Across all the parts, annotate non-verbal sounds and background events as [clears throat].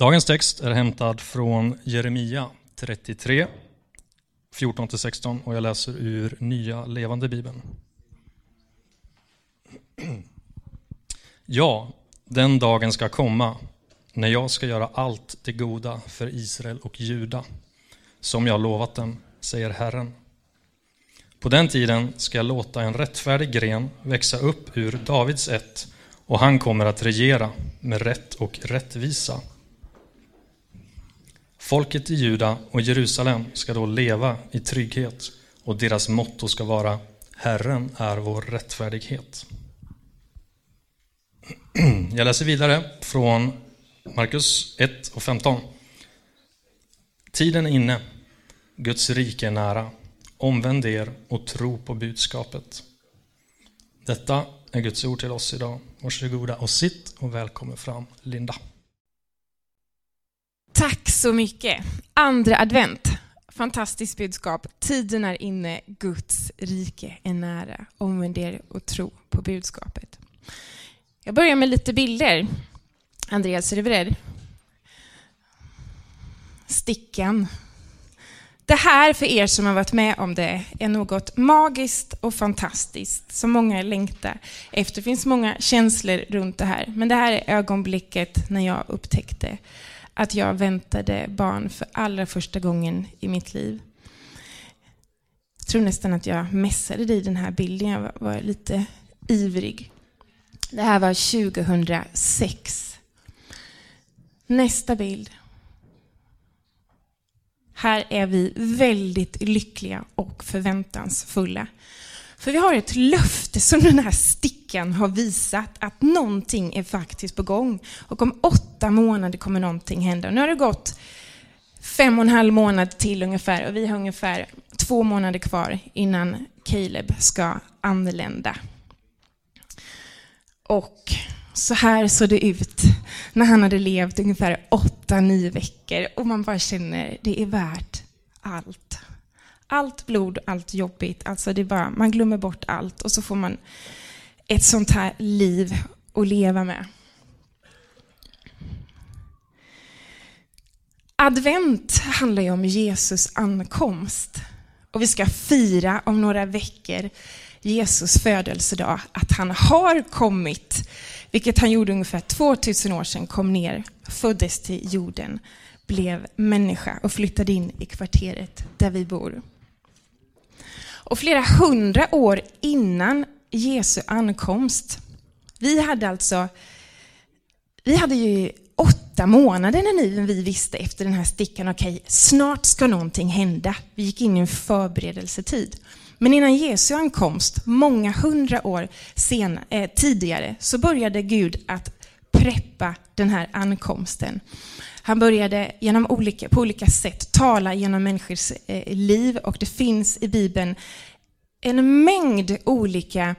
Dagens text är hämtad från Jeremia 33, 14-16 och jag läser ur Nya Levande Bibeln. Ja, den dagen ska komma när jag ska göra allt det goda för Israel och Juda, som jag lovat dem, säger Herren. På den tiden ska jag låta en rättfärdig gren växa upp ur Davids ett och han kommer att regera med rätt och rättvisa. Folket i Juda och Jerusalem ska då leva i trygghet och deras motto ska vara Herren är vår rättfärdighet. [clears throat] Jag läser vidare från Markus 1 och 15. Tiden är inne, Guds rike är nära. Omvänd er och tro på budskapet. Detta är Guds ord till oss idag. Varsågoda och sitt och välkommen fram Linda. Tack så mycket. Andra advent. Fantastiskt budskap. Tiden är inne, Guds rike är nära. Omvänd er och tro på budskapet. Jag börjar med lite bilder. Andreas, är du beredd? Stickan. Det här för er som har varit med om det är något magiskt och fantastiskt som många längtar efter. Det finns många känslor runt det här. Men det här är ögonblicket när jag upptäckte att jag väntade barn för allra första gången i mitt liv. Jag tror nästan att jag mässade dig den här bilden. Jag var lite ivrig. Det här var 2006. Nästa bild. Här är vi väldigt lyckliga och förväntansfulla. För vi har ett löfte som den här stickan har visat att någonting är faktiskt på gång. Och om åtta månader kommer någonting hända. Nu har det gått fem och en halv månad till ungefär och vi har ungefär två månader kvar innan Caleb ska anlända. Och så här såg det ut när han hade levt ungefär åtta, nio veckor och man bara känner det är värt allt. Allt blod, allt jobbigt, alltså det bara, man glömmer bort allt och så får man ett sånt här liv att leva med. Advent handlar ju om Jesus ankomst och vi ska fira om några veckor Jesus födelsedag, att han har kommit, vilket han gjorde ungefär 2000 år sedan, kom ner, föddes till jorden, blev människa och flyttade in i kvarteret där vi bor. Och flera hundra år innan Jesu ankomst, vi hade alltså, vi hade ju åtta månader när vi visste efter den här stickan, okej, okay, snart ska någonting hända. Vi gick in i en förberedelsetid. Men innan Jesu ankomst, många hundra år sen, eh, tidigare, så började Gud att preppa den här ankomsten. Han började genom olika, på olika sätt tala genom människors eh, liv och det finns i Bibeln en mängd olika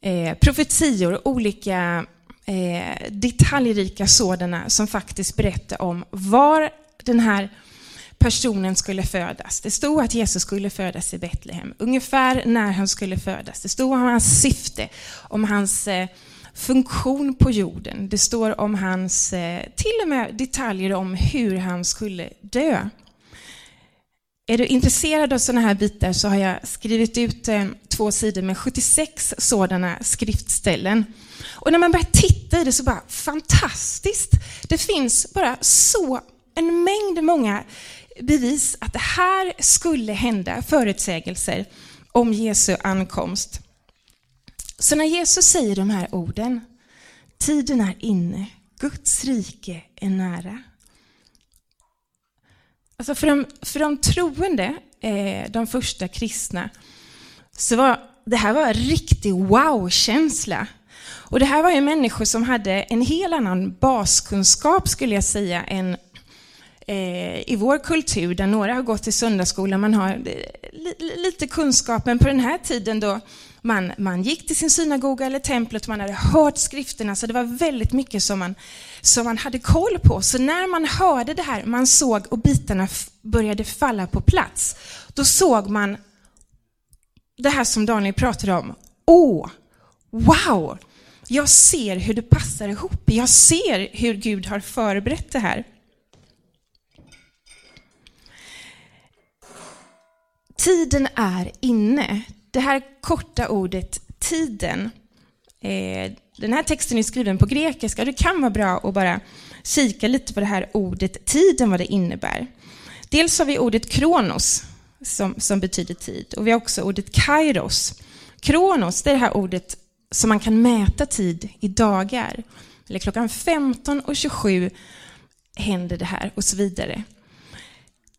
eh, profetior, olika eh, detaljrika sådana som faktiskt berättar om var den här personen skulle födas. Det stod att Jesus skulle födas i Betlehem, ungefär när han skulle födas. Det stod om hans syfte, om hans eh, funktion på jorden. Det står om hans, eh, till och med detaljer om hur han skulle dö. Är du intresserad av sådana här bitar så har jag skrivit ut eh, två sidor med 76 sådana skriftställen. Och när man börjar titta i det så bara fantastiskt. Det finns bara så en mängd många bevis att det här skulle hända, förutsägelser om Jesu ankomst. Så när Jesus säger de här orden, tiden är inne, Guds rike är nära. Alltså för, de, för de troende, eh, de första kristna, så var det här var en riktig wow-känsla. Och det här var ju människor som hade en helt annan baskunskap, skulle jag säga, än Eh, i vår kultur, där några har gått i söndagsskolan, man har eh, li, lite kunskap, men på den här tiden då man, man gick till sin synagoga eller templet, man hade hört skrifterna, så det var väldigt mycket som man, som man hade koll på. Så när man hörde det här, man såg och bitarna började falla på plats, då såg man det här som Daniel pratade om. Åh, wow! Jag ser hur det passar ihop. Jag ser hur Gud har förberett det här. Tiden är inne. Det här korta ordet tiden. Eh, den här texten är skriven på grekiska. Det kan vara bra att bara kika lite på det här ordet tiden, vad det innebär. Dels har vi ordet kronos, som, som betyder tid. Och vi har också ordet kairos. Kronos, det är det här ordet som man kan mäta tid i dagar. Eller klockan 15 och 27 händer det här och så vidare.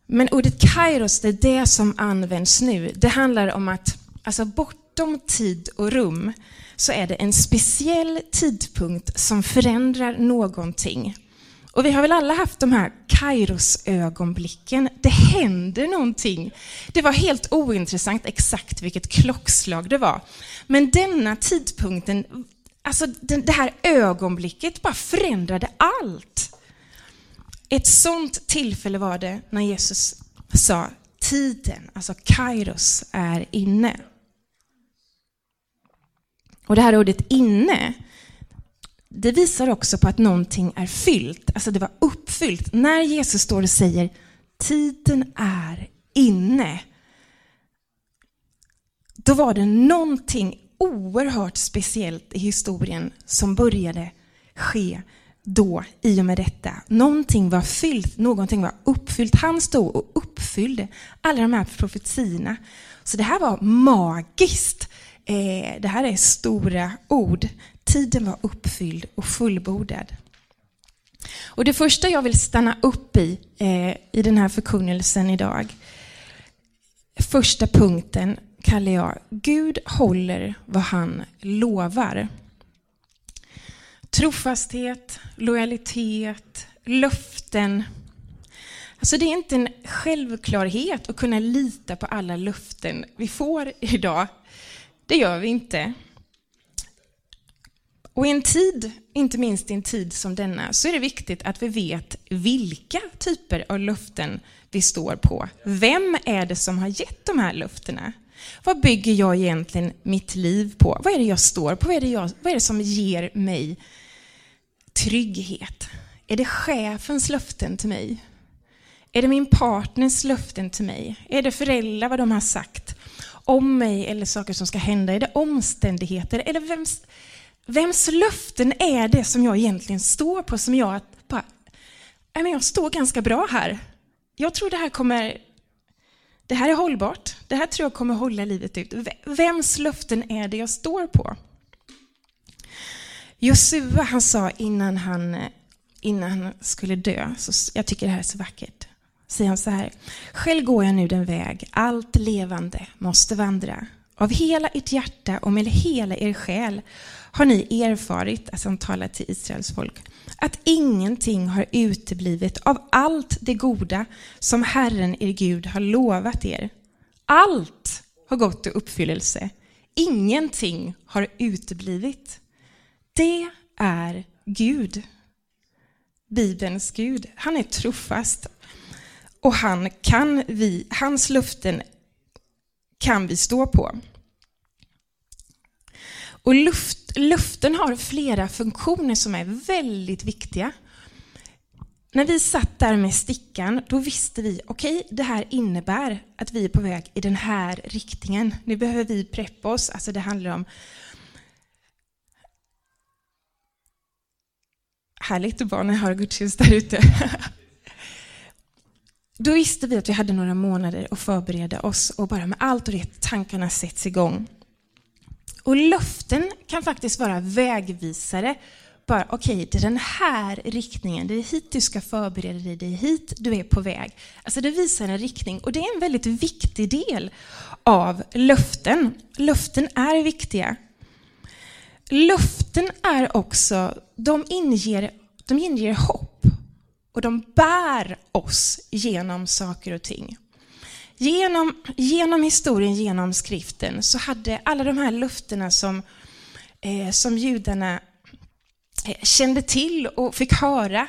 Men ordet kairos, det är det som används nu. Det handlar om att alltså bortom tid och rum så är det en speciell tidpunkt som förändrar någonting. Och vi har väl alla haft de här Kairos-ögonblicken. Det händer någonting. Det var helt ointressant exakt vilket klockslag det var. Men denna tidpunkten, alltså det här ögonblicket bara förändrade allt. Ett sånt tillfälle var det när Jesus sa tiden, alltså Kairos, är inne. Och det här ordet inne, det visar också på att någonting är fyllt, alltså det var uppfyllt. När Jesus står och säger tiden är inne, då var det någonting oerhört speciellt i historien som började ske då i och med detta. Någonting var fyllt, någonting var uppfyllt. Han stod och uppfyllde alla de här profetierna. Så det här var magiskt. Eh, det här är stora ord. Tiden var uppfylld och fullbordad. Och det första jag vill stanna upp i, eh, i den här förkunnelsen idag, första punkten kallar jag Gud håller vad han lovar. Trofasthet, lojalitet, löften. Alltså det är inte en självklarhet att kunna lita på alla löften vi får idag. Det gör vi inte. Och i en tid, inte minst i en tid som denna, så är det viktigt att vi vet vilka typer av löften vi står på. Vem är det som har gett de här löftena? Vad bygger jag egentligen mitt liv på? Vad är det jag står på? Vad är det, jag, vad är det som ger mig trygghet? Är det chefens löften till mig? Är det min partners löften till mig? Är det föräldrar, vad de har sagt om mig eller saker som ska hända? Är det omständigheter? Eller vems, vems löften är det som jag egentligen står på? Som jag bara, jag står ganska bra här. Jag tror det här kommer det här är hållbart. Det här tror jag kommer hålla livet ut. Vems löften är det jag står på? Josua han sa innan han, eh, innan han skulle dö, så jag tycker det här är så vackert, säger han så här. Själv går jag nu den väg allt levande måste vandra. Av hela ert hjärta och med hela er själ har ni erfarit, alltså han talar till Israels folk, att ingenting har uteblivit av allt det goda som Herren er Gud har lovat er. Allt har gått i uppfyllelse. Ingenting har uteblivit. Det är Gud. Bibelns Gud. Han är trofast. Och han kan vi, hans löften kan vi stå på. Och luft, luften har flera funktioner som är väldigt viktiga. När vi satt där med stickan, då visste vi, okej, okay, det här innebär att vi är på väg i den här riktningen. Nu behöver vi preppa oss, alltså det handlar om Härligt att barnen har gudstjänst där ute. [laughs] Då visste vi att vi hade några månader att förbereda oss och bara med allt och rätt tankarna sätts igång. Och löften kan faktiskt vara vägvisare. Bara okej, okay, det är den här riktningen, det är hit du ska förbereda dig, det är hit du är på väg. Alltså det visar en riktning och det är en väldigt viktig del av löften. Löften är viktiga. Löften är också, de inger, de inger hopp och de bär oss genom saker och ting. Genom, genom historien, genom skriften, så hade alla de här löftena som, eh, som judarna eh, kände till och fick höra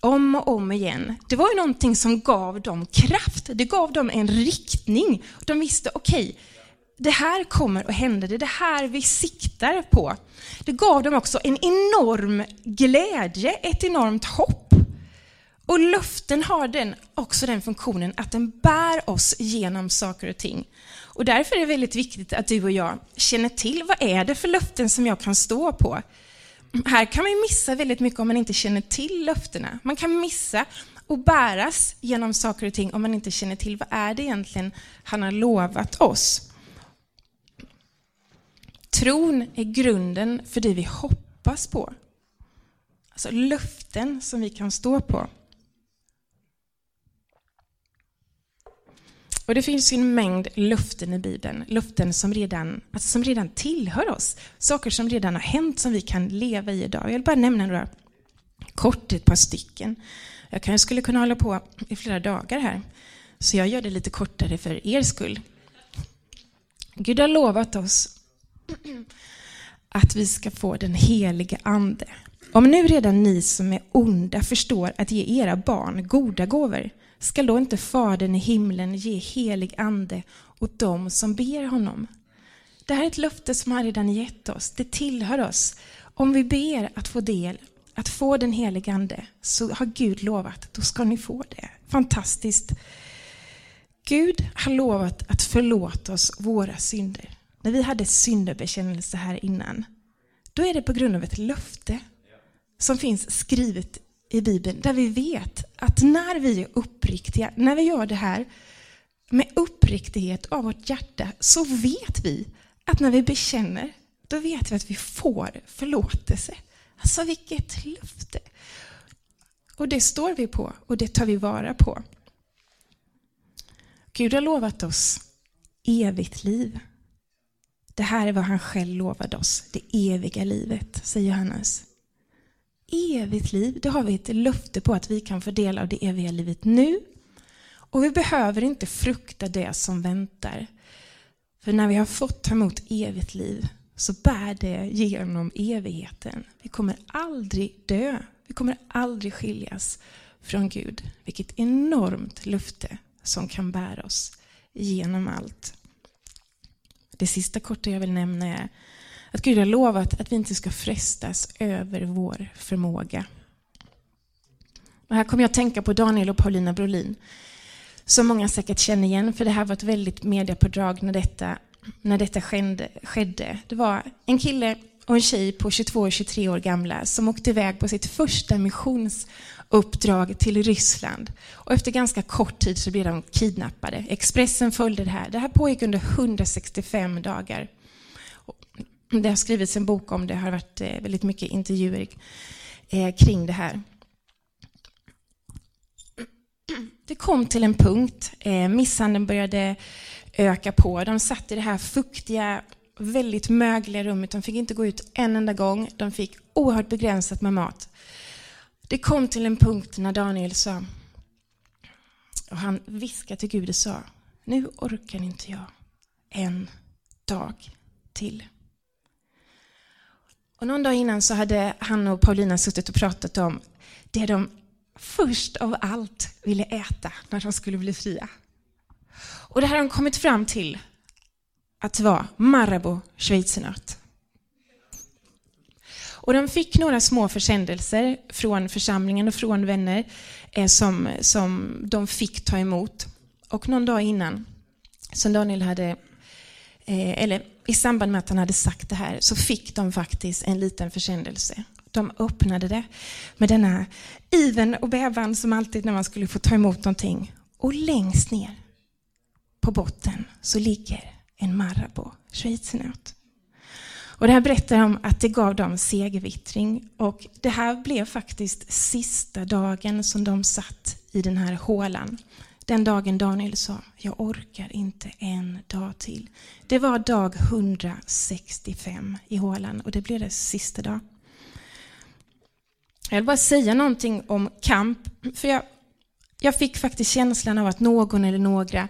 om och om igen. Det var ju någonting som gav dem kraft, det gav dem en riktning. De visste, okej, okay, det här kommer att hända, det är det här vi siktar på. Det gav dem också en enorm glädje, ett enormt hopp. Och löften har den också den funktionen att den bär oss genom saker och ting. Och därför är det väldigt viktigt att du och jag känner till vad är det för löften som jag kan stå på. Här kan man missa väldigt mycket om man inte känner till löftena. Man kan missa och bäras genom saker och ting om man inte känner till vad är det egentligen han har lovat oss. Tron är grunden för det vi hoppas på. Alltså löften som vi kan stå på. Och det finns ju en mängd löften i Bibeln, löften som redan, alltså som redan tillhör oss. Saker som redan har hänt som vi kan leva i idag. Jag vill bara nämna några kort, ett par stycken. Jag kanske skulle kunna hålla på i flera dagar här, så jag gör det lite kortare för er skull. Gud har lovat oss [clears throat] att vi ska få den helige Ande. Om nu redan ni som är onda förstår att ge era barn goda gåvor, skall då inte Fadern i himlen ge helig ande åt dem som ber honom? Det här är ett löfte som han redan gett oss. Det tillhör oss. Om vi ber att få del, att få den helige ande, så har Gud lovat, då ska ni få det. Fantastiskt. Gud har lovat att förlåta oss våra synder. När vi hade syndabekännelse här innan, då är det på grund av ett löfte som finns skrivet i Bibeln där vi vet att när vi är uppriktiga, när vi gör det här med uppriktighet av vårt hjärta så vet vi att när vi bekänner, då vet vi att vi får förlåtelse. Alltså vilket löfte! Och det står vi på och det tar vi vara på. Gud har lovat oss evigt liv. Det här är vad han själv lovade oss, det eviga livet, säger Johannes evigt liv. Det har vi ett löfte på att vi kan få del av det eviga livet nu. Och vi behöver inte frukta det som väntar. För när vi har fått ta emot evigt liv så bär det genom evigheten. Vi kommer aldrig dö. Vi kommer aldrig skiljas från Gud. Vilket enormt löfte som kan bära oss genom allt. Det sista korta jag vill nämna är att Gud har lovat att vi inte ska frestas över vår förmåga. Och här kommer jag att tänka på Daniel och Paulina Brolin, som många säkert känner igen, för det här var ett väldigt mediapådrag när detta, när detta skedde. Det var en kille och en tjej på 22 och 23 år gamla som åkte iväg på sitt första missions uppdrag till Ryssland. Och efter ganska kort tid så blev de kidnappade. Expressen följde det här. Det här pågick under 165 dagar. Det har skrivits en bok om det, Det har varit eh, väldigt mycket intervjuer eh, kring det här. Det kom till en punkt, eh, misshandeln började öka på. De satt i det här fuktiga, väldigt mögliga rummet. De fick inte gå ut en enda gång. De fick oerhört begränsat med mat. Det kom till en punkt när Daniel sa, och han viskade till Gud och sa, nu orkar inte jag en dag till. Och någon dag innan så hade han och Paulina suttit och pratat om det de först av allt ville äta när de skulle bli fria. Och det här har de kommit fram till att det var Marabou schweizernöt. Och de fick några små försändelser från församlingen och från vänner eh, som, som de fick ta emot. Och någon dag innan, som Daniel hade, eh, eller i samband med att han hade sagt det här så fick de faktiskt en liten försändelse. De öppnade det med denna iven och bävan som alltid när man skulle få ta emot någonting. Och längst ner på botten så ligger en Marabou schweizernöt. Och det här berättar om att det gav dem segervittring och det här blev faktiskt sista dagen som de satt i den här hålan. Den dagen Daniel sa, jag orkar inte en dag till. Det var dag 165 i hålan och det blev det sista dag. Jag vill bara säga någonting om kamp, för jag, jag fick faktiskt känslan av att någon eller några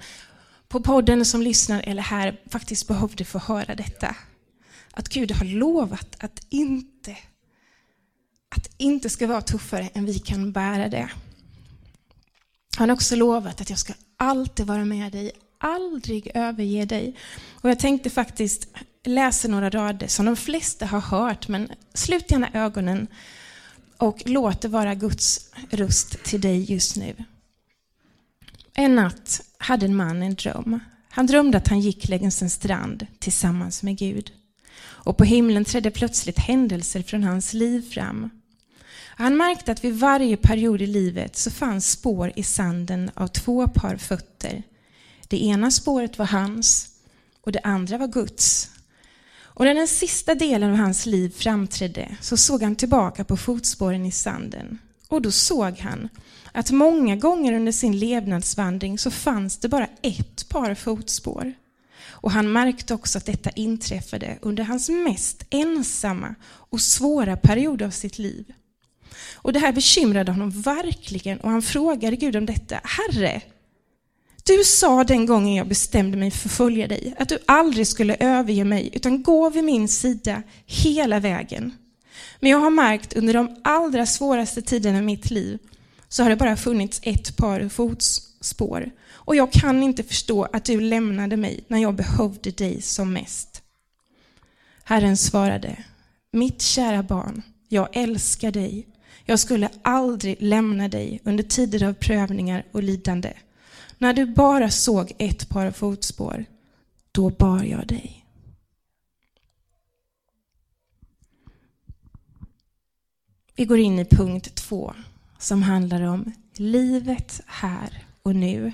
på podden som lyssnar eller här faktiskt behövde få höra detta. Att Gud har lovat att inte, att inte ska vara tuffare än vi kan bära det. Han har också lovat att jag ska alltid vara med dig, aldrig överge dig. Och jag tänkte faktiskt läsa några rader som de flesta har hört, men slut gärna ögonen och låt det vara Guds röst till dig just nu. En natt hade en man en dröm. Han drömde att han gick längs en strand tillsammans med Gud. Och på himlen trädde plötsligt händelser från hans liv fram. Han märkte att vid varje period i livet så fanns spår i sanden av två par fötter. Det ena spåret var hans och det andra var Guds. Och när den sista delen av hans liv framträdde så såg han tillbaka på fotspåren i sanden. Och då såg han att många gånger under sin levnadsvandring så fanns det bara ett par fotspår. Och han märkte också att detta inträffade under hans mest ensamma och svåra period av sitt liv. Och det här bekymrade honom verkligen och han frågade Gud om detta. Herre, du sa den gången jag bestämde mig för att följa dig att du aldrig skulle överge mig utan gå vid min sida hela vägen. Men jag har märkt under de allra svåraste tiderna i mitt liv så har det bara funnits ett par fotspår och jag kan inte förstå att du lämnade mig när jag behövde dig som mest. Herren svarade, mitt kära barn, jag älskar dig. Jag skulle aldrig lämna dig under tider av prövningar och lidande. När du bara såg ett par fotspår, då bar jag dig. Vi går in i punkt två som handlar om livet här och nu.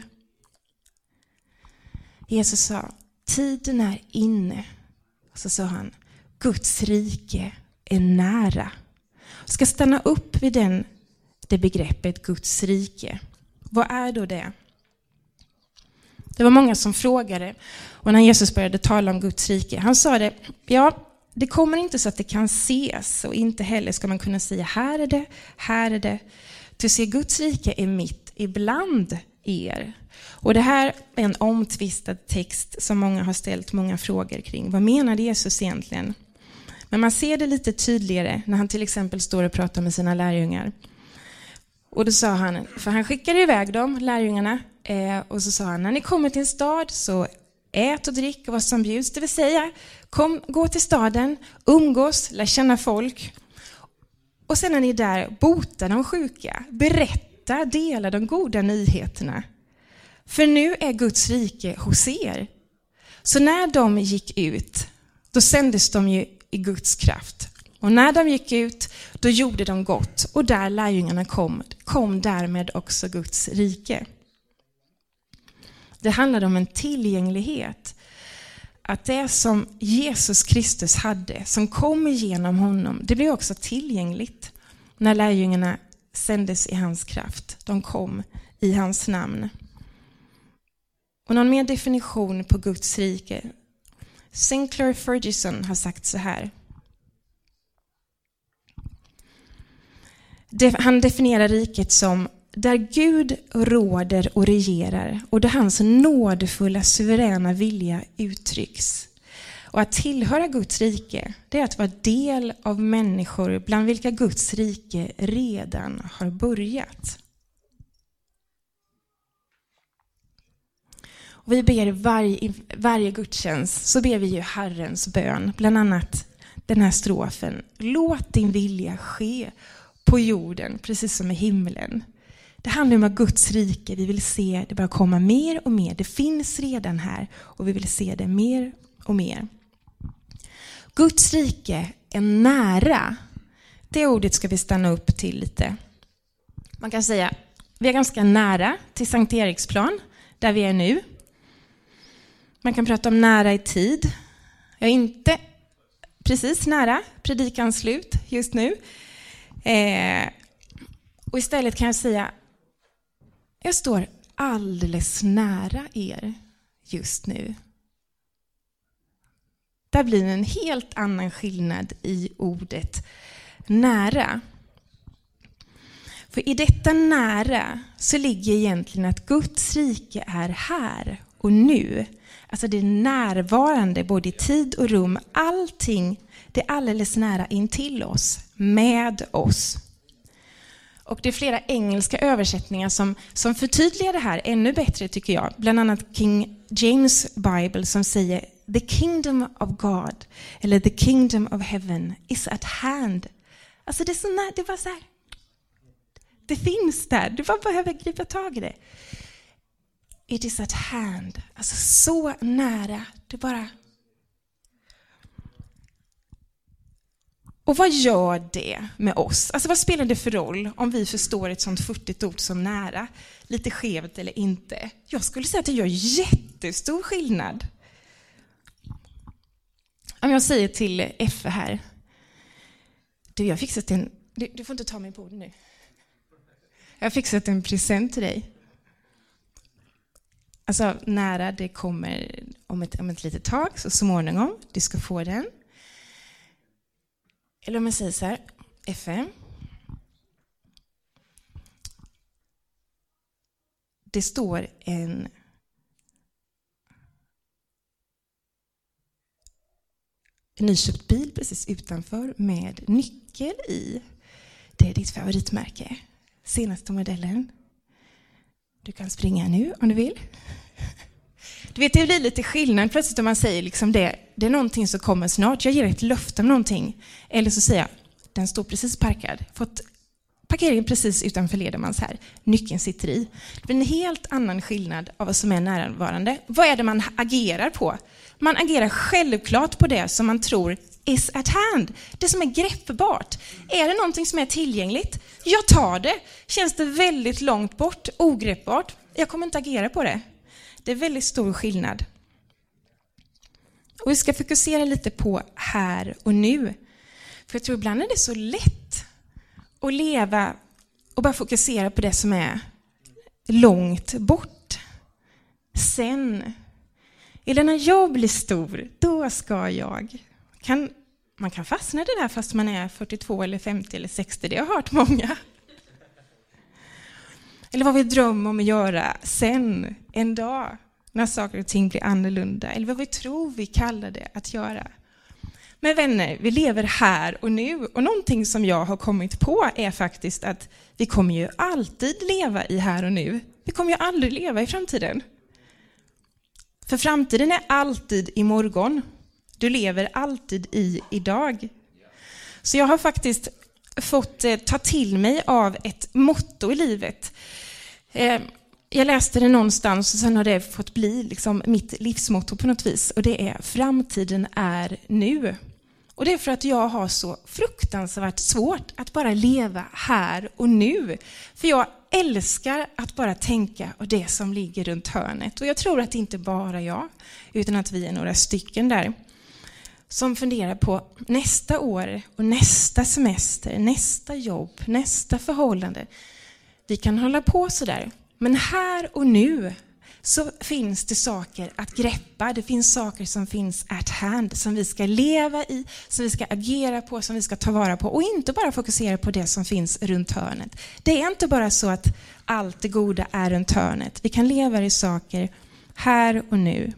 Jesus sa, tiden är inne. Och så sa han, Guds rike är nära. Jag ska stanna upp vid den, det begreppet Guds rike. Vad är då det? Det var många som frågade och när Jesus började tala om Guds rike, han sa det, ja, det kommer inte så att det kan ses och inte heller ska man kunna säga här är det, här är det. Du ser, Guds rike är mitt ibland er. Och det här är en omtvistad text som många har ställt många frågor kring. Vad menade Jesus egentligen? Men man ser det lite tydligare när han till exempel står och pratar med sina lärjungar. Och då sa han, för han skickade iväg dem, lärjungarna, eh, och så sa han, när ni kommer till en stad så ät och drick vad som bjuds, det vill säga kom, gå till staden, umgås, lär känna folk. Och sen när ni är där, bota de sjuka, berätta, dela de goda nyheterna. För nu är Guds rike hos er. Så när de gick ut, då sändes de ju i Guds kraft. Och när de gick ut, då gjorde de gott. Och där lärjungarna kom, kom därmed också Guds rike. Det handlade om en tillgänglighet. Att det som Jesus Kristus hade, som kom igenom honom, det blev också tillgängligt när lärjungarna sändes i hans kraft. De kom i hans namn. Och någon mer definition på Guds rike? Sinclair Ferguson har sagt så här. Han definierar riket som där Gud råder och regerar och där hans nådefulla suveräna vilja uttrycks. Och att tillhöra Guds rike, det är att vara del av människor bland vilka Guds rike redan har börjat. Och vi ber varje, varje gudstjänst, så ber vi ju Herrens bön, bland annat den här strofen. Låt din vilja ske på jorden, precis som i himlen. Det handlar om att Guds rike, vi vill se det börja komma mer och mer. Det finns redan här och vi vill se det mer och mer. Guds rike är nära. Det ordet ska vi stanna upp till lite. Man kan säga, vi är ganska nära till Sankt Eriksplan, där vi är nu. Man kan prata om nära i tid. Jag är inte precis nära predikans slut just nu. Eh, och istället kan jag säga, jag står alldeles nära er just nu. Där blir det en helt annan skillnad i ordet nära. För i detta nära så ligger egentligen att Guds rike är här och nu. Alltså det är närvarande både i tid och rum. Allting, det är alldeles nära intill oss, med oss. Och det är flera engelska översättningar som, som förtydligar det här ännu bättre tycker jag. Bland annat King James Bible som säger The kingdom of God, eller the kingdom of heaven is at hand. Alltså det är så, nära, det var så här, Det finns där. Du bara behöver gripa tag i det. It is at hand. Alltså så nära. Det bara... Och vad gör det med oss? Alltså vad spelar det för roll om vi förstår ett sånt futtigt ord som nära? Lite skevt eller inte? Jag skulle säga att det gör jättestor skillnad. Om jag säger till Effe här, du jag har fixat en, du, du får inte ta mig på orden nu. Jag har fixat en present till dig. Alltså nära, det kommer om ett, om ett litet tag, så småningom, du ska få den. Eller om jag säger så här, FM. Det står en nyköpt bil precis utanför med nyckel i. Det är ditt favoritmärke. Senaste modellen. Du kan springa nu om du vill. Du vet, det blir lite skillnad plötsligt om man säger liksom det, det är någonting som kommer snart, jag ger ett löfte om någonting. Eller så säger jag, den står precis parkad, fått parkeringen precis utanför Ledermans här, nyckeln sitter i. Det blir en helt annan skillnad av vad som är närvarande. Vad är det man agerar på? Man agerar självklart på det som man tror is at hand, det som är greppbart. Är det någonting som är tillgängligt? Jag tar det. Känns det väldigt långt bort, ogreppbart? Jag kommer inte agera på det. Det är väldigt stor skillnad. Och vi ska fokusera lite på här och nu. För jag tror ibland är det så lätt och leva och bara fokusera på det som är långt bort. Sen, eller när jag blir stor, då ska jag. Kan, man kan fastna i det där fast man är 42 eller 50 eller 60, det har jag hört många. Eller vad vi drömmer om att göra sen, en dag, när saker och ting blir annorlunda. Eller vad vi tror vi kallar det att göra. Men vänner, vi lever här och nu. Och någonting som jag har kommit på är faktiskt att vi kommer ju alltid leva i här och nu. Vi kommer ju aldrig leva i framtiden. För framtiden är alltid imorgon. Du lever alltid i idag. Så jag har faktiskt fått eh, ta till mig av ett motto i livet. Eh, jag läste det någonstans och sen har det fått bli liksom mitt livsmotto på något vis. Och det är framtiden är nu. Och det är för att jag har så fruktansvärt svårt att bara leva här och nu. För jag älskar att bara tänka på det som ligger runt hörnet. Och jag tror att det inte bara jag, utan att vi är några stycken där som funderar på nästa år och nästa semester, nästa jobb, nästa förhållande. Vi kan hålla på sådär, men här och nu så finns det saker att greppa. Det finns saker som finns at hand, som vi ska leva i, som vi ska agera på, som vi ska ta vara på. Och inte bara fokusera på det som finns runt hörnet. Det är inte bara så att allt det goda är runt hörnet. Vi kan leva i saker här och nu.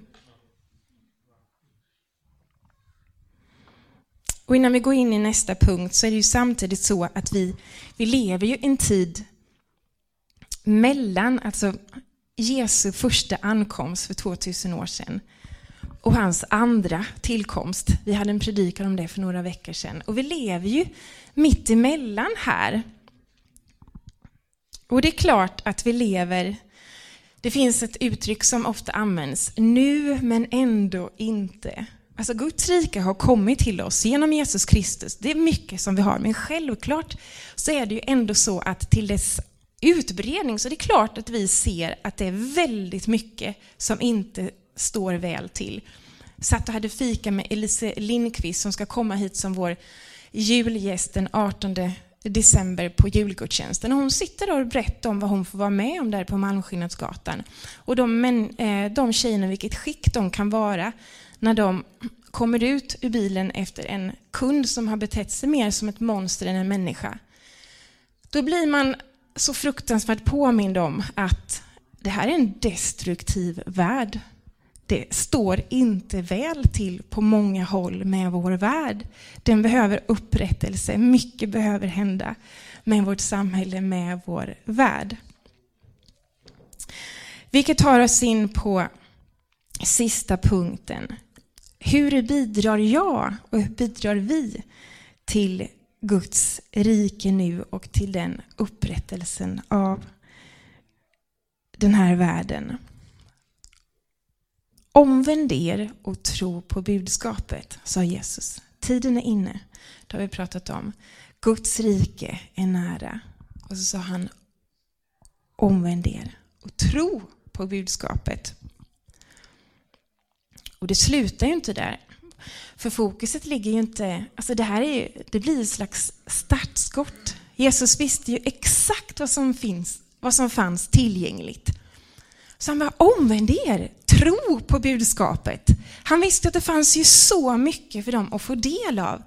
Och innan vi går in i nästa punkt så är det ju samtidigt så att vi, vi lever ju en tid mellan alltså Jesu första ankomst för 2000 år sedan och hans andra tillkomst. Vi hade en predikan om det för några veckor sedan. Och vi lever ju mitt emellan här. Och det är klart att vi lever, det finns ett uttryck som ofta används, nu men ändå inte. Alltså Guds rike har kommit till oss genom Jesus Kristus. Det är mycket som vi har, men självklart så är det ju ändå så att till dess utbredning så det är klart att vi ser att det är väldigt mycket som inte står väl till. Satt och hade fika med Elise Lindqvist som ska komma hit som vår julgäst den 18 december på julgudstjänsten. Och hon sitter där och berättar om vad hon får vara med om där på Malmskillnadsgatan. Och de, men, eh, de tjejerna, vilket skick de kan vara när de kommer ut ur bilen efter en kund som har betett sig mer som ett monster än en människa. Då blir man så fruktansvärt påmind om att det här är en destruktiv värld. Det står inte väl till på många håll med vår värld. Den behöver upprättelse, mycket behöver hända med vårt samhälle, med vår värld. Vilket tar oss in på sista punkten. Hur bidrar jag och hur bidrar vi till Guds rike nu och till den upprättelsen av den här världen. Omvänd er och tro på budskapet, sa Jesus. Tiden är inne. Det har vi pratat om. Guds rike är nära. Och så sa han, omvänd er och tro på budskapet. Och det slutar ju inte där. För fokuset ligger ju inte... Alltså det här är ju, det blir ett slags startskott. Jesus visste ju exakt vad som, finns, vad som fanns tillgängligt. Så han bara, omvänd er, tro på budskapet. Han visste att det fanns ju så mycket för dem att få del av.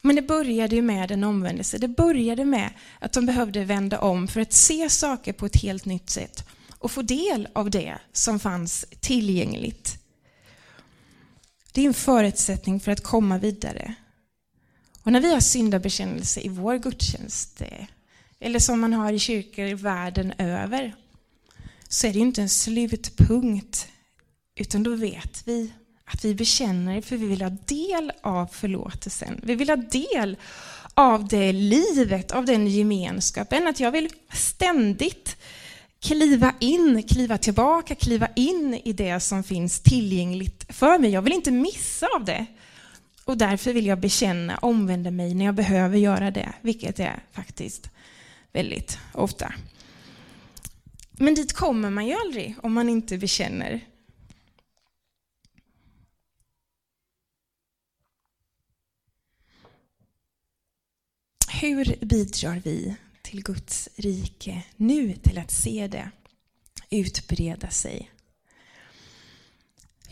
Men det började ju med en omvändelse. Det började med att de behövde vända om för att se saker på ett helt nytt sätt och få del av det som fanns tillgängligt. Det är en förutsättning för att komma vidare. Och när vi har syndabekännelse i vår gudstjänst, eh, eller som man har i kyrkor världen över, så är det inte en slutpunkt, utan då vet vi att vi bekänner för vi vill ha del av förlåtelsen. Vi vill ha del av det livet, av den gemenskapen. Att jag vill ständigt kliva in, kliva tillbaka, kliva in i det som finns tillgängligt för mig. Jag vill inte missa av det. Och därför vill jag bekänna, omvända mig när jag behöver göra det, vilket är faktiskt väldigt ofta. Men dit kommer man ju aldrig om man inte bekänner. Hur bidrar vi till Guds rike nu till att se det utbreda sig?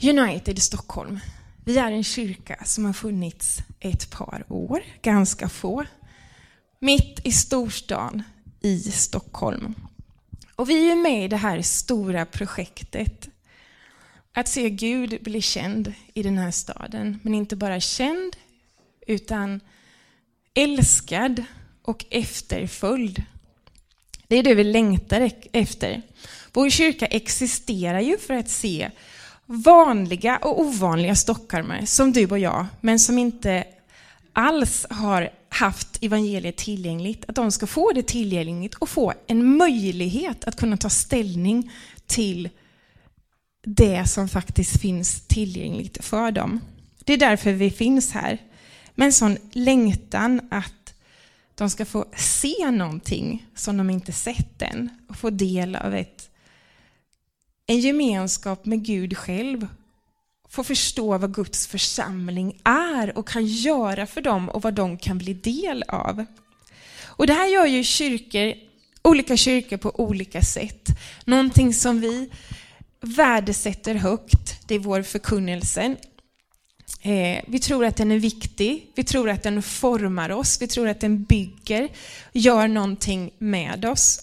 United Stockholm. Vi är en kyrka som har funnits ett par år, ganska få, mitt i storstan i Stockholm. Och vi är med i det här stora projektet att se Gud bli känd i den här staden. Men inte bara känd, utan älskad och efterföljd. Det är det vi längtar e- efter. Vår kyrka existerar ju för att se vanliga och ovanliga stockholmare som du och jag, men som inte alls har haft evangeliet tillgängligt, att de ska få det tillgängligt och få en möjlighet att kunna ta ställning till det som faktiskt finns tillgängligt för dem. Det är därför vi finns här. Med en sån längtan att de ska få se någonting som de inte sett än och få del av ett, en gemenskap med Gud själv få förstå vad Guds församling är och kan göra för dem och vad de kan bli del av. Och det här gör ju kyrkor, olika kyrkor på olika sätt. Någonting som vi värdesätter högt, det är vår förkunnelse. Eh, vi tror att den är viktig, vi tror att den formar oss, vi tror att den bygger, gör någonting med oss.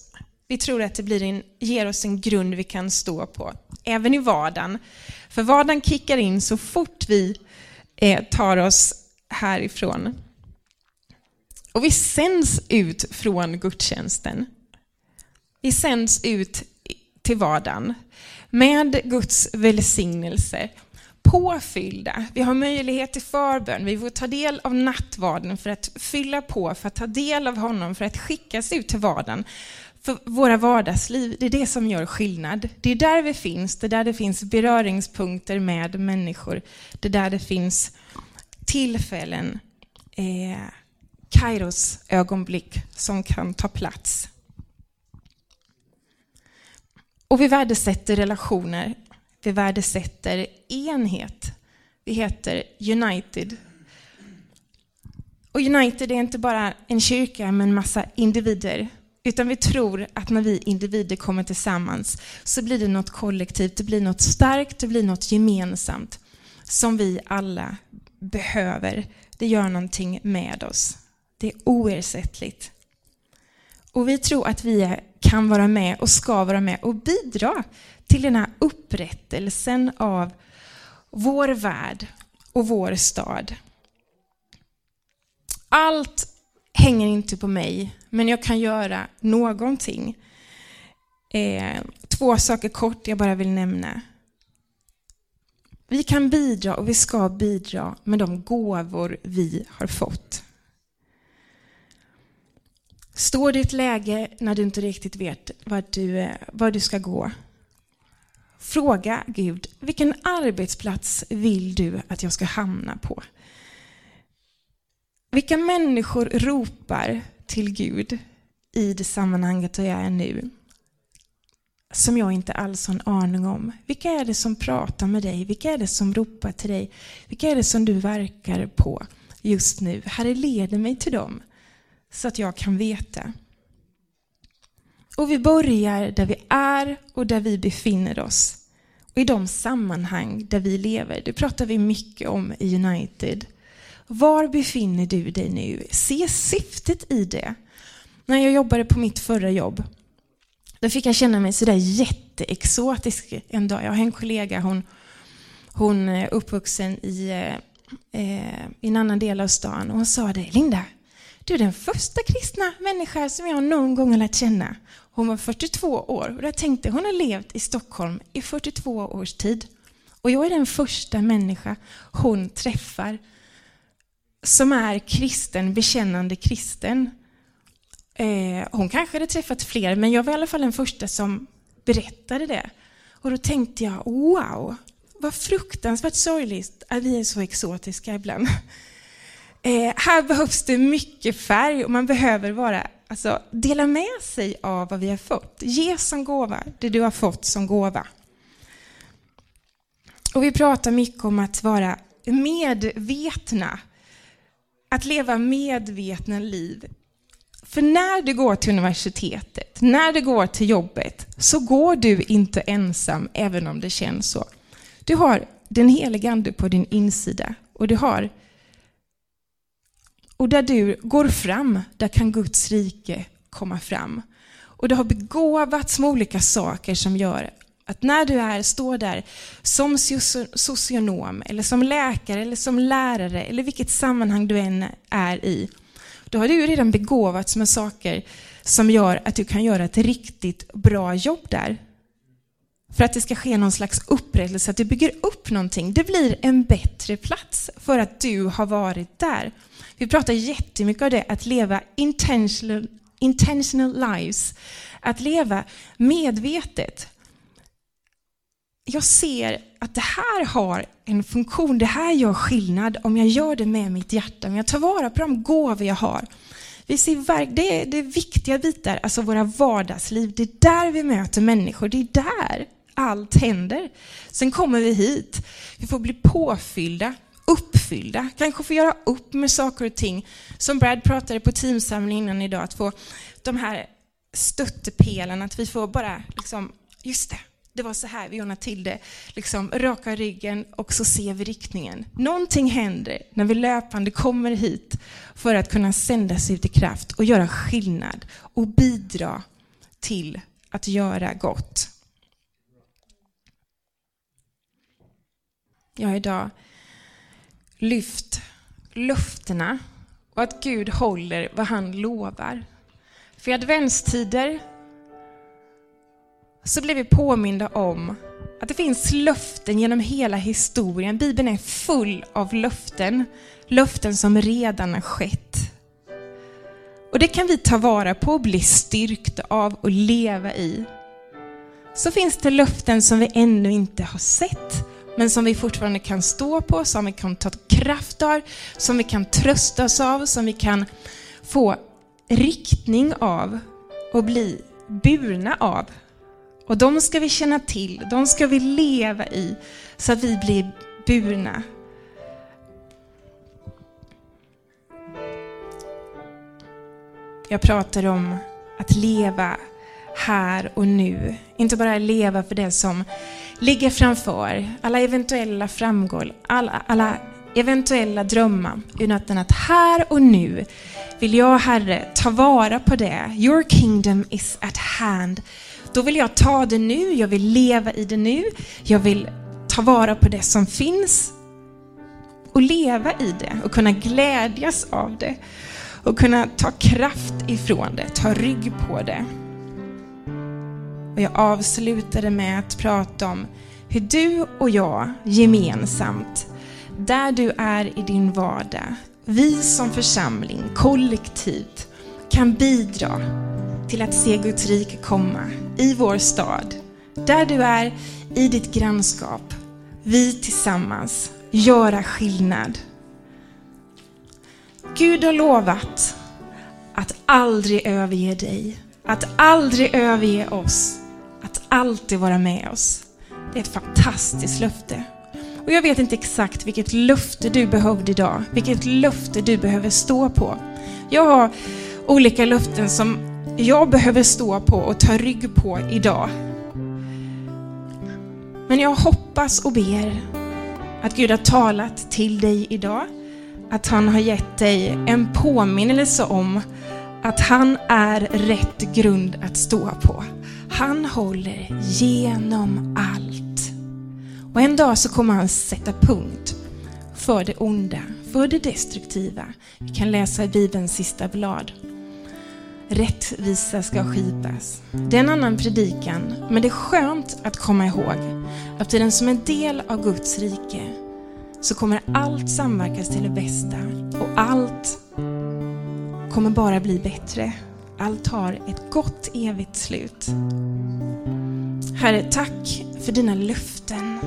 Vi tror att det blir en, ger oss en grund vi kan stå på, även i vardagen. För vardagen kickar in så fort vi eh, tar oss härifrån. Och vi sänds ut från gudstjänsten. Vi sänds ut till vardagen med Guds välsignelse påfyllda. Vi har möjlighet till förbön. Vi får ta del av nattvarden för att fylla på, för att ta del av honom, för att skickas ut till vardagen. För våra vardagsliv, det är det som gör skillnad. Det är där vi finns, det är där det finns beröringspunkter med människor. Det är där det finns tillfällen, eh, Kairos ögonblick som kan ta plats. Och vi värdesätter relationer. Vi värdesätter enhet. Vi heter United. Och United är inte bara en kyrka med en massa individer utan vi tror att när vi individer kommer tillsammans så blir det något kollektivt, det blir något starkt, det blir något gemensamt som vi alla behöver. Det gör någonting med oss. Det är oersättligt. Och vi tror att vi kan vara med och ska vara med och bidra till den här upprättelsen av vår värld och vår stad. Allt hänger inte på mig, men jag kan göra någonting. Eh, två saker kort jag bara vill nämna. Vi kan bidra och vi ska bidra med de gåvor vi har fått. Står du i ett läge när du inte riktigt vet vart du, eh, var du ska gå? Fråga Gud, vilken arbetsplats vill du att jag ska hamna på? Vilka människor ropar till Gud i det sammanhanget där jag är nu? Som jag inte alls har en aning om. Vilka är det som pratar med dig? Vilka är det som ropar till dig? Vilka är det som du verkar på just nu? Herre, leder mig till dem så att jag kan veta. Och vi börjar där vi är och där vi befinner oss. Och i de sammanhang där vi lever. Det pratar vi mycket om i United. Var befinner du dig nu? Se syftet i det. När jag jobbade på mitt förra jobb, då fick jag känna mig sådär jätteexotisk en dag. Jag har en kollega, hon, hon är uppvuxen i, eh, i en annan del av stan och hon sa det, Linda, du är den första kristna människa som jag någon gång har lärt känna. Hon var 42 år och jag tänkte hon har levt i Stockholm i 42 års tid. Och jag är den första människa hon träffar som är kristen, bekännande kristen. Eh, hon kanske hade träffat fler, men jag var i alla fall den första som berättade det. Och då tänkte jag, wow, vad fruktansvärt sorgligt att vi är så exotiska ibland. Eh, här behövs det mycket färg och man behöver vara, alltså, dela med sig av vad vi har fått. Ge som gåva det du har fått som gåva. Och vi pratar mycket om att vara medvetna. Att leva medvetna liv. För när du går till universitetet, när du går till jobbet, så går du inte ensam, även om det känns så. Du har den heliga Ande på din insida och du har och där du går fram, där kan Guds rike komma fram. Och du har begåvats med olika saker som gör att när du är, står där som socionom, eller som läkare, eller som lärare, eller vilket sammanhang du än är i, då har du redan begåvats med saker som gör att du kan göra ett riktigt bra jobb där. För att det ska ske någon slags upprättelse, att du bygger upp någonting. Det blir en bättre plats för att du har varit där. Vi pratar jättemycket om det, att leva intentional, intentional lives. Att leva medvetet. Jag ser att det här har en funktion, det här gör skillnad om jag gör det med mitt hjärta, om jag tar vara på de gåvor jag har. Vi ser, det, är, det är viktiga bitar, alltså våra vardagsliv. Det är där vi möter människor, det är där allt händer. Sen kommer vi hit, vi får bli påfyllda uppfyllda, kanske få göra upp med saker och ting. Som Brad pratade på teamsamlingen innan idag, att få de här stöttepelarna, att vi får bara liksom, just det, det var så här vi ordnade till det. Liksom, raka ryggen och så ser vi riktningen. Någonting händer när vi löpande kommer hit för att kunna sändas ut i kraft och göra skillnad och bidra till att göra gott. Jag har idag lyft löftena och att Gud håller vad han lovar. För i adventstider så blir vi påminda om att det finns löften genom hela historien. Bibeln är full av löften. Löften som redan har skett. Och det kan vi ta vara på och bli styrkta av och leva i. Så finns det löften som vi ännu inte har sett men som vi fortfarande kan stå på, som vi kan ta kraft av, som vi kan trösta oss av, som vi kan få riktning av och bli burna av. Och de ska vi känna till, de ska vi leva i så att vi blir burna. Jag pratar om att leva här och nu. Inte bara leva för det som ligger framför, alla eventuella framgångar, alla, alla eventuella drömmar, utan att här och nu vill jag, Herre, ta vara på det. Your kingdom is at hand. Då vill jag ta det nu, jag vill leva i det nu, jag vill ta vara på det som finns och leva i det och kunna glädjas av det och kunna ta kraft ifrån det, ta rygg på det. Och jag avslutade med att prata om hur du och jag gemensamt, där du är i din vardag, vi som församling, kollektivt, kan bidra till att se Guds rike komma i vår stad, där du är, i ditt grannskap. Vi tillsammans göra skillnad. Gud har lovat att aldrig överge dig, att aldrig överge oss, alltid vara med oss. Det är ett fantastiskt löfte. Och jag vet inte exakt vilket löfte du behövde idag, vilket löfte du behöver stå på. Jag har olika löften som jag behöver stå på och ta rygg på idag. Men jag hoppas och ber att Gud har talat till dig idag, att han har gett dig en påminnelse om att han är rätt grund att stå på. Han håller genom allt. Och en dag så kommer han sätta punkt för det onda, för det destruktiva. Vi kan läsa i Bibelns sista blad. Rättvisa ska skipas. Det är en annan predikan, men det är skönt att komma ihåg att i den som en del av Guds rike så kommer allt samverkas till det bästa och allt kommer bara bli bättre. Allt har ett gott evigt slut. Herre, tack för dina löften.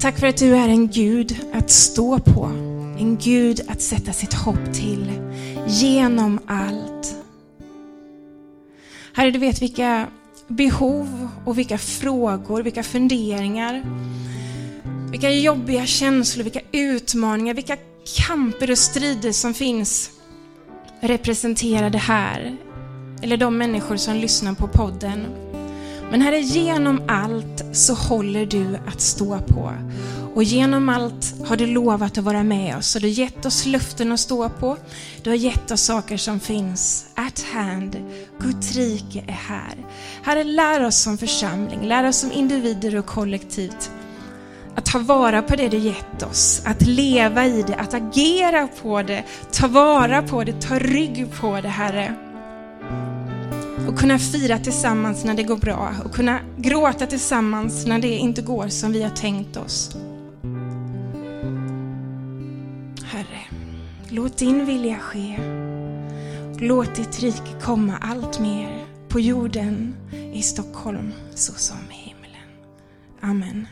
Tack för att du är en Gud att stå på. En Gud att sätta sitt hopp till. Genom allt. Herre, du vet vilka behov och vilka frågor, vilka funderingar, vilka jobbiga känslor, vilka utmaningar, vilka kamper och strider som finns representerade här. Eller de människor som lyssnar på podden. Men Herre, genom allt så håller du att stå på. Och genom allt har du lovat att vara med oss. Och du har gett oss löften att stå på. Du har gett oss saker som finns at hand. Guds rike är här. Herre, lär oss som församling, lär oss som individer och kollektivt att ta vara på det du gett oss, att leva i det, att agera på det, ta vara på det, ta rygg på det, Herre. Och kunna fira tillsammans när det går bra och kunna gråta tillsammans när det inte går som vi har tänkt oss. Herre, låt din vilja ske. Låt ditt rike komma allt mer på jorden, i Stockholm, så som i himlen. Amen.